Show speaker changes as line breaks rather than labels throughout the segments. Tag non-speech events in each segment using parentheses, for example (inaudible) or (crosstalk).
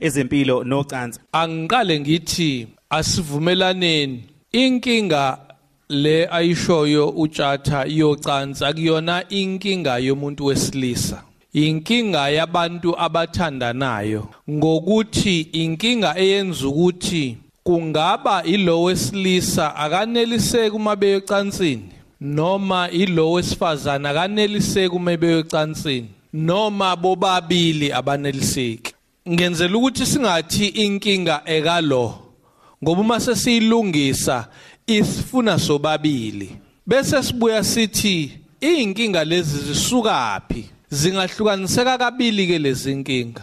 ezempilo nocansi.
Angiqale ngithi asivumelaneni. Inkinga le ayishoyo utshatha yocansi akuyona inkinga yomuntu wesilisa. Inkinga yabantu abathandanayo. Ngokuthi inkinga eyenza ukuthi kungaba ilo wesilisa akaneliseki uma beyocansini noma ilo wesifazana akaneliseki uma beyocansini noma bobabili abaneliseki. Ngenzela ukuthi singathi inkinga ekalo ngoba uma sesiyilungisa isifuna sobabili. Bese sibuya sithi inkinga lezi zisukaphi? Zingahlukaniseka kabili ke lezi inkinga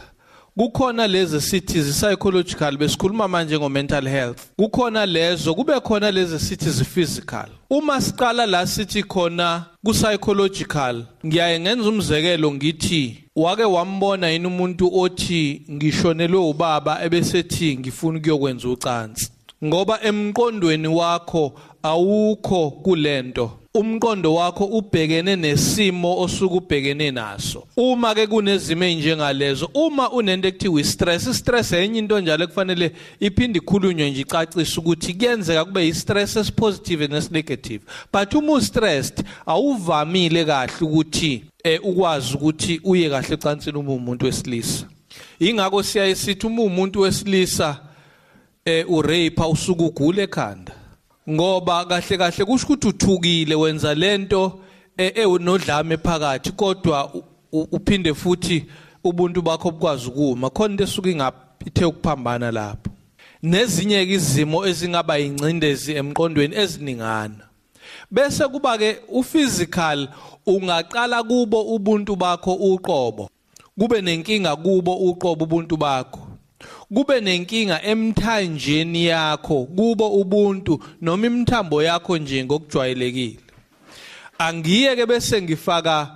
kukhona lezi sithi psychological besikhuluma manje ngo mental health. Kukhona lezo kube khona lezi sithi physical. Uma siqala la sithi khona ku psychological ngiyaye ngenza umzekelo ngithi wake wambona yini umuntu othi ngishonelwe ubaba ebesethi ngifuna ukuyokwenza ucansi? Ngoba emqondweni wakho awukho kulento umqondo wakho ubhekene nesimo osuke ubhekene naso. Uma ke kunezimo ezinjengalezo uma unento ekuthiwa stress stress enye into njalo ekufanele iphinde ikhulunywe nje icacise ukuthi kuyenzeka kube i-stress esipositive nesinegative. But uma u-stressed awuvamile kahle ukuthi eh ukwazi ukuthi uye kahle ecansini uma umuntu wesilisa. Ingakho siyaye sithi uma umuntu wesilisa eh urape usuku ugule ekhanda. Ngoba kahle kahle kusho ukuthi uthukile wenza lento enodlame phakathi kodwa uphinde futhi ubuntu bakho bukwazi ukuma. Khona into esuke ingaphethe ukuphambana lapho. Nezinye ke izimo ezingaba incindezi emqondweni eziningana. Bese kuba ke uphysical ungaqala kubo ubuntu bakho uqobo. Kube nenkinga kubo uqobo ubuntu bakho. Kube nenkinga emthanjeni yakho kubo ubuntu noma imithambo yakho nje ngokujwayelekile. Angiye ke bese ngifaka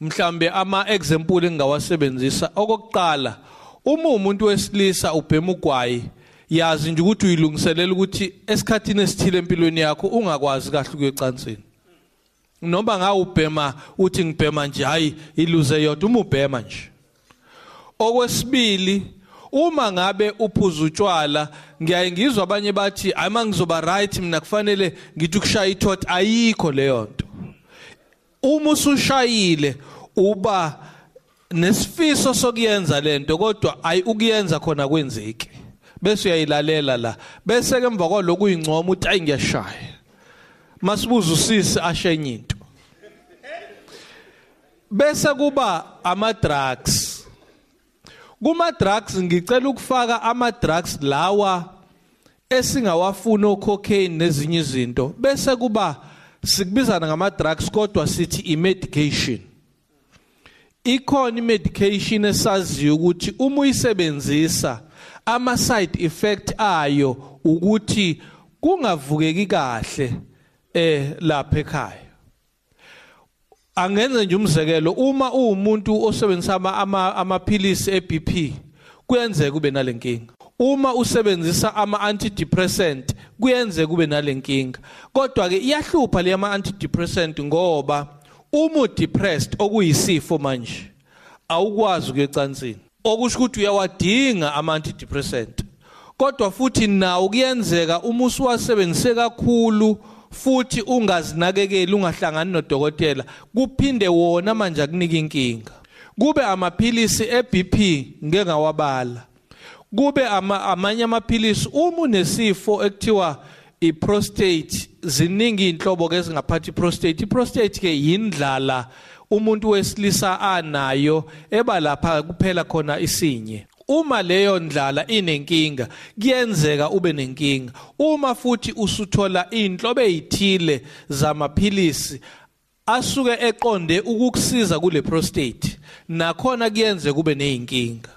mhlambe ama example engawasebenzisa okokuqala uma umuntu wesilisa ubhema ugwayi yazi nje ukuthi uyilungiselela ukuthi esikhathini esithile empilweni yakho ungakwazi kahle ukuyocansini noma ngawubhema uthi ngibhema nje hayi iluze yodwa uma ubhema nje. Okwesibili uma ngabe uphuza utshwala ngiyaye ngizwa abanye bathi ayima ngizoba right mina kufanele ngithi ukushaya ithot ayikho leyo nto. Uma usushayile uba nesifiso sokuyenza lento kodwa ayi ukuyenza khona kwenzeki bese uyayilalela la. Bese ke emva kwalokhu uyincoma uthi ayi ngiyashaya. Masibuza usisi ashenye into. Bese kuba ama drugs kuma drugs ngicela ukufaka ama drugs lawa esingawafuna ococaine nezinye izinto bese kuba sikubizana ngama drugs kodwa sithi i-medication. Ikhona i-medication esaziyo ukuthi uma uyisebenzisa ama side effect ayo ukuthi kungavukeki kahle eh lapha ekhaya. Angenze nje umzekelo uma uwumuntu osebenzisa amaphilisi eBP kuyenzeka ube nalenkinga uma usebenzisa ama antidepressant kuyenzeka ube nalenkinga kodwa ke iyahlupha le ama antidepressant ngoba uma udepressed okuyisifo manje awukwazi ukuyecansini okusho ukuthi uyawadinga ama antidepressant kodwa futhi nawo kuyenzeka uma usuwasebenzise kakhulu futhi ungazinakekeli ungahlangani nodokotela kuphinde wona manje akunika inkinga. Kube amaphilisi eBP ngeke ngawabala kube amanye amaphilisi uma unesifo ekuthiwa iprostate ziningi inhlobo ke ezingaphathi prostate iprostate ke yindlala umuntu wesilisa anayo eba lapha kuphela khona isinye. Uma leyo ndlala inenkinga kuyenzeka ube nenkinga. Uma futhi usuthola inhlobo ezithile zamaphilisi asuke eqonde ukukusiza kule prostate nakhona kuyenze kube nezinkinga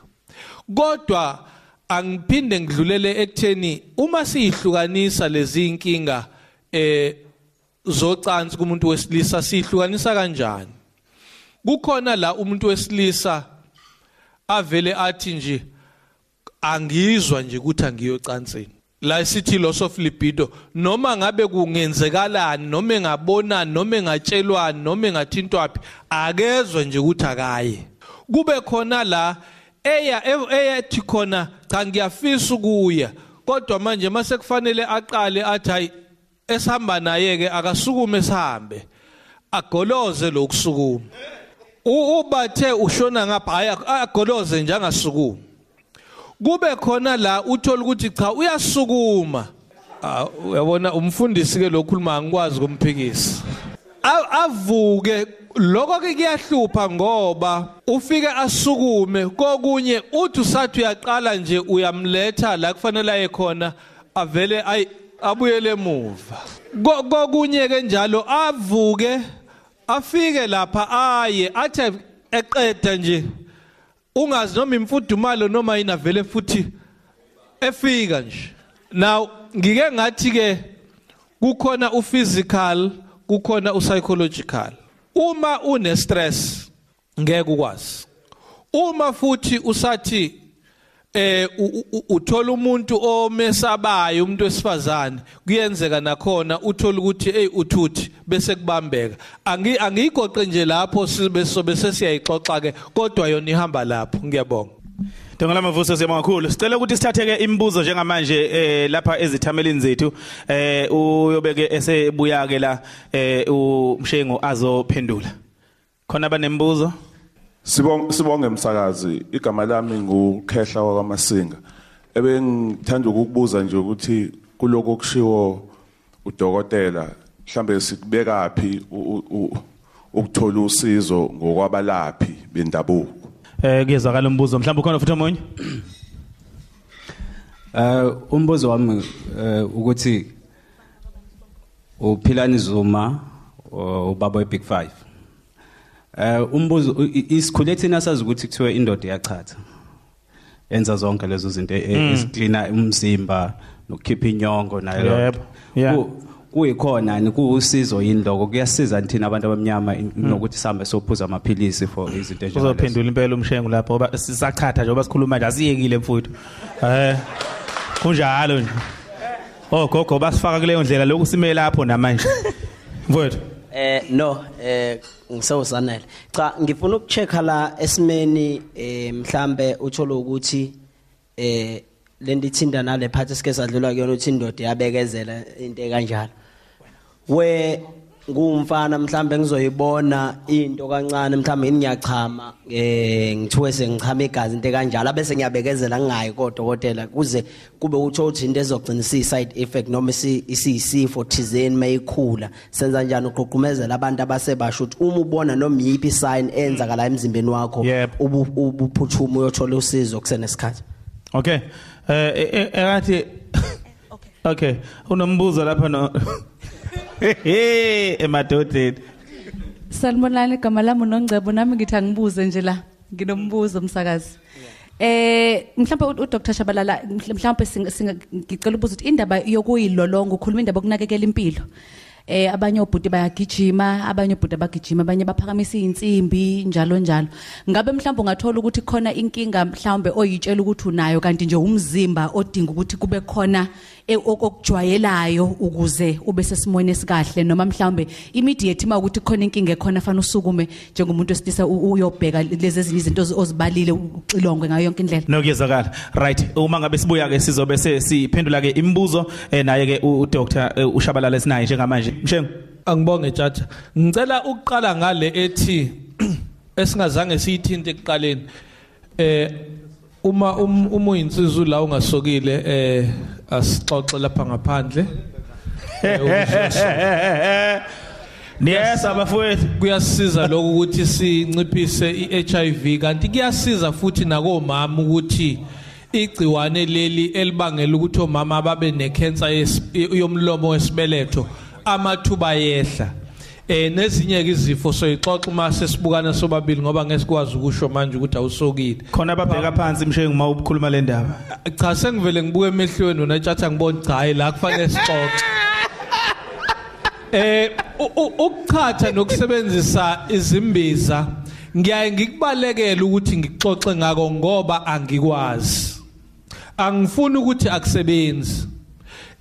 kodwa angiphinde ngidlulele ekutheni uma siyihlukanisa lezi inkinga eh zocansi kumuntu wesilisa sihlukanisa kanjani? Kukhona la umuntu wesilisa avele athi nje angizwa nje ukuthi angiyocansini la sithi loss of libido noma ngabe kungenzekalani noma engabonani noma engatshelwani noma engathintwaphi akezwe nje ukuthi akaye. Kube khona la eya eyathi khona cha ngiyafisa ukuya. Kodwa manje mase kufanele aqale athi hayi esihamba naye ke akasukume sihambe agoloze lokusukuma ubathe ushona ngapha hayi agoloze nje angasukumi. Kube khona la uthola ukuthi cha uyasukuma. Uyabona umfundisi ke lokhuluma ngikwazi kumphikisa avuke lokho ke kuyahlupha ngoba ufike asukume kokunye uthi usathi uyaqala nje uyamletha la kufanele aye khona avele ayi abuyele emuva. Kokunye ke njalo avuke afike lapha aye athe eqeda nje ungazi noma imfudumalo noma yina vele futhi efika nje. Now ngike ngathi ke kukhona uphysical kukhona upsychological. Uma une stress ngeke ukwazi. Uma futhi usathi eh uthola umuntu omesabayo umuntu wesifazane kuyenzeka nakhona uthola ukuthi hey uthuthi bese kubambeka angi angigoqe nje lapho sibe sobe sesiyayixoxa ke kodwa yona ihamba lapho ngiyabonga
Dongela mavuso siyabonga kakhulu. Sicela ukuthi sithathe ke imibuzo njengamanje eh lapha ezithamelini zethu eh uyobeke esebuya ke la eh umshengo azophendula. Khona abanembuzo?
Sibonge sibonge umsakazi igama lami ngukhehla wakamasinga. Ebengithanda ukukubuza nje ukuthi kuloko kushiwo udokotela mhlambe sikubeka phi ukuthola usizo ngokwabalaphi bendabuko.
Eh kuyezwakala umbuzo mhlawumbe ukhona futhi omunye?
Eh umbuzo wami ukuthi uphilani Zuma ubaba weBig 5 Eh umbuzo isikhule thina sazi ukuthi kuthiwa indoda iyachatha. Yenza zonke lezo zinto esiklina umzimba nokukhipha inyongo nayo.
Yebo.
Kuyikhona ni kuusizo yindoko kuyasiza thina abantu abamnyama nokuthi sihambe sophuza amaphilisi for izinto
nje uzophendula impela umshengo lapho ngoba sisachatha nje ngoba sikhuluma nje asiyekile mfuthu. Eh kunjalo nje. Oh gogo basifaka kuleyo ndlela lokhu sime lapho namanje. (laughs) Mfuthu.
Eh no eh ngisawusanele cha ngifuna ukuchecka la esimeni eh mhlambe uthola ukuthi eh lento ithinda nale phathi sike sadlula kuyona uthi indoda yabekezela into ekanjalo. We ngumfana mhlambe ngizoyibona into kancane mhlambe ngiyachama eh ngithiwe sengichama igazi into kanjalo bese ngiyabekezela ngingayi kodokotela kuze kube utho uthi into ezogcina si side effect noma isiyisifo thizeni mayikhula senza njani uqhuqhumezela abantu abasebasho ukuthi uma ubona noma yipi sign enzakala emzimbeni wakho ubuphuthuma uyothola usizo kusenesikhathi
okay eh erathi okay unombuzo lapha no (laughs) emadodeni.
Sanibonani igama lami uNongcebo nami ngithi angibuze nje la. Nginombuzo umsakazi Eh mhlawumbe uDr Shabalala mhlawumbe ngicela ukubuza ukuthi indaba yokuyilolonga ukhuluma indaba yokunakekela impilo. Eh abanye obhuti bayagijima abanye obhuti abagijima abanye baphakamisa izinsimbi njalo njalo. Ngabe mhlawumbe ungathola ukuthi khona inkinga mhlawumbe oyitshela ukuthi unayo kanti nje umzimba odinga ukuthi kube khona okujwayelayo ukuze ube sesimweni esikahle noma mhlawumbe immediate uma ukuthi khona inkinga ekhona fanele usukume njengomuntu wesilisa uyobheka lezi ezinye izinto ozibalile uxilongwe ngayo yonke indlela.
Nokuyezwakala. Right. Uma ngabe sibuya ke sizobe siphendula ke imibuzo naye ke uDr ushabalala esinaye njengamanje. Mshengu.
Angibonge tjatha ngicela ukuqala ngale ethi (clears throat) esingazange siyithinte ekuqaleni. Eh uma um, uma uyinsizwa la ungasokile eh asixoxe lapha ngaphandle. (laughs)
Niyesa bafowethu
kuyasiza lokho ukuthi sinciphise iHIV kanti kuyasiza futhi nakomama ukuthi igciwane leli elibangela ukuthi omama babe necancer yomlomo wesibeletho amathuba yehla eh nezinye ke izifo soyixoxa uma sesibukana sobabili ngoba ngesikwazi ukusho manje ukuthi awusokile.
Khona ababheka phansi mshengu uma ukhuluma le ndaba.
Cha sengivele ngibuke emehlweni wena tjatha ngibona cha hayi la kufanele sixoxe. Eh ukuchatha nokusebenzisa izimbiza ngiyaye ngikubalekele ukuthi ngixoxe ngako ngoba angikwazi. Angifuni ukuthi akusebenzi.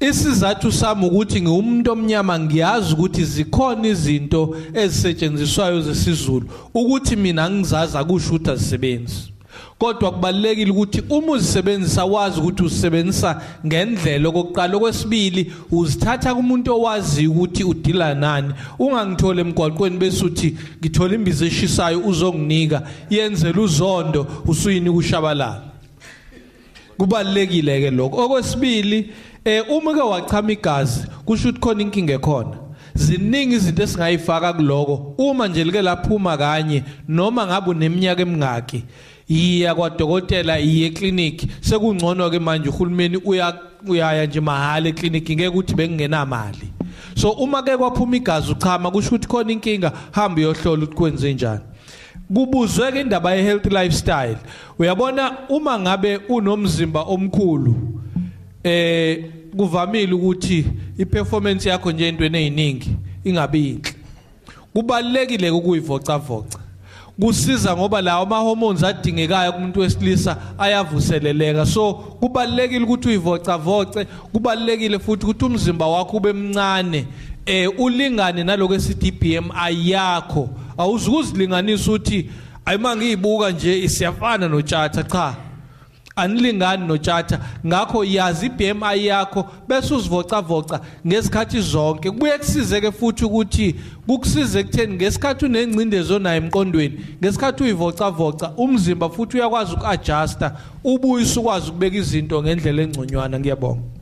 Isizathu sami ukuthi ngiwumuntu omnyama ngiyazi ukuthi zikhona izinto ezisetshenziswayo zesizulu. Ukuthi mina ngizazi akusho ukuthi azisebenzi. Kodwa kubalekile ukuthi uma uzisebenzisa wazi ukuthi usebenzisa ngendlela. Okokuqala okwesibili uzithatha kumuntu owazi ukuthi udila nani. Ungangithole emgwaqweni bese uthi ngithola imbiza eshisayo uzonginika. Yenzela uzondo usuyinika ushabalala. Kubalekile ke lokho. Okwesibili eh uma ke wachama igazi kusho ukuthi khona inkinga ekhona. Ziningi izinto esingayifaka kuloko. Uma nje like laphuma kanye noma ngabe uneminyaka emingaki iya kwadokotela iye clinic sekungcono ke manje uhulumeni uya uyaya nje mahala eclinic ngeke ukuthi bengingenamali so uma ke kwaphuma igazi uchama kusho ukuthi khona inkinga hamba uyohlola ukuthi kwenze njani. Kubuzwe ke indaba ye healthy lifestyle. Uyabona uma ngabe unomzimba omkhulu eh kuvamile ukuthi iperformance yakho nje entweni eziningi ingabi inhle kubalekile ukuyivocavoca kusiza ngoba lawo ama hormones adingekayo kumuntu wesilisa ayavuseleleka. So kubalekile ukuthi uyivocavoce kubalekile futhi ukuthi umzimba wakho ube mncane eh ulingane naloko esithi BMI yakho awuzukuzilinganisa uthi ayima ngiyibuka nje siyafana notshatha cha. Anilingani notshatha. Ngakho yazi iBMI yakho bese uzivocavoca ngesikhathi zonke. Kubuye kusizeke futhi ukuthi kukusize ekutheni ngesikhathi unengcindezi onayo emqondweni ngesikhathi uyivocavoca umzimba futhi uyakwazi ukuadjusta ubuye usukwazi ukubeka izinto ngendlela engconywana. Ngiyabonga.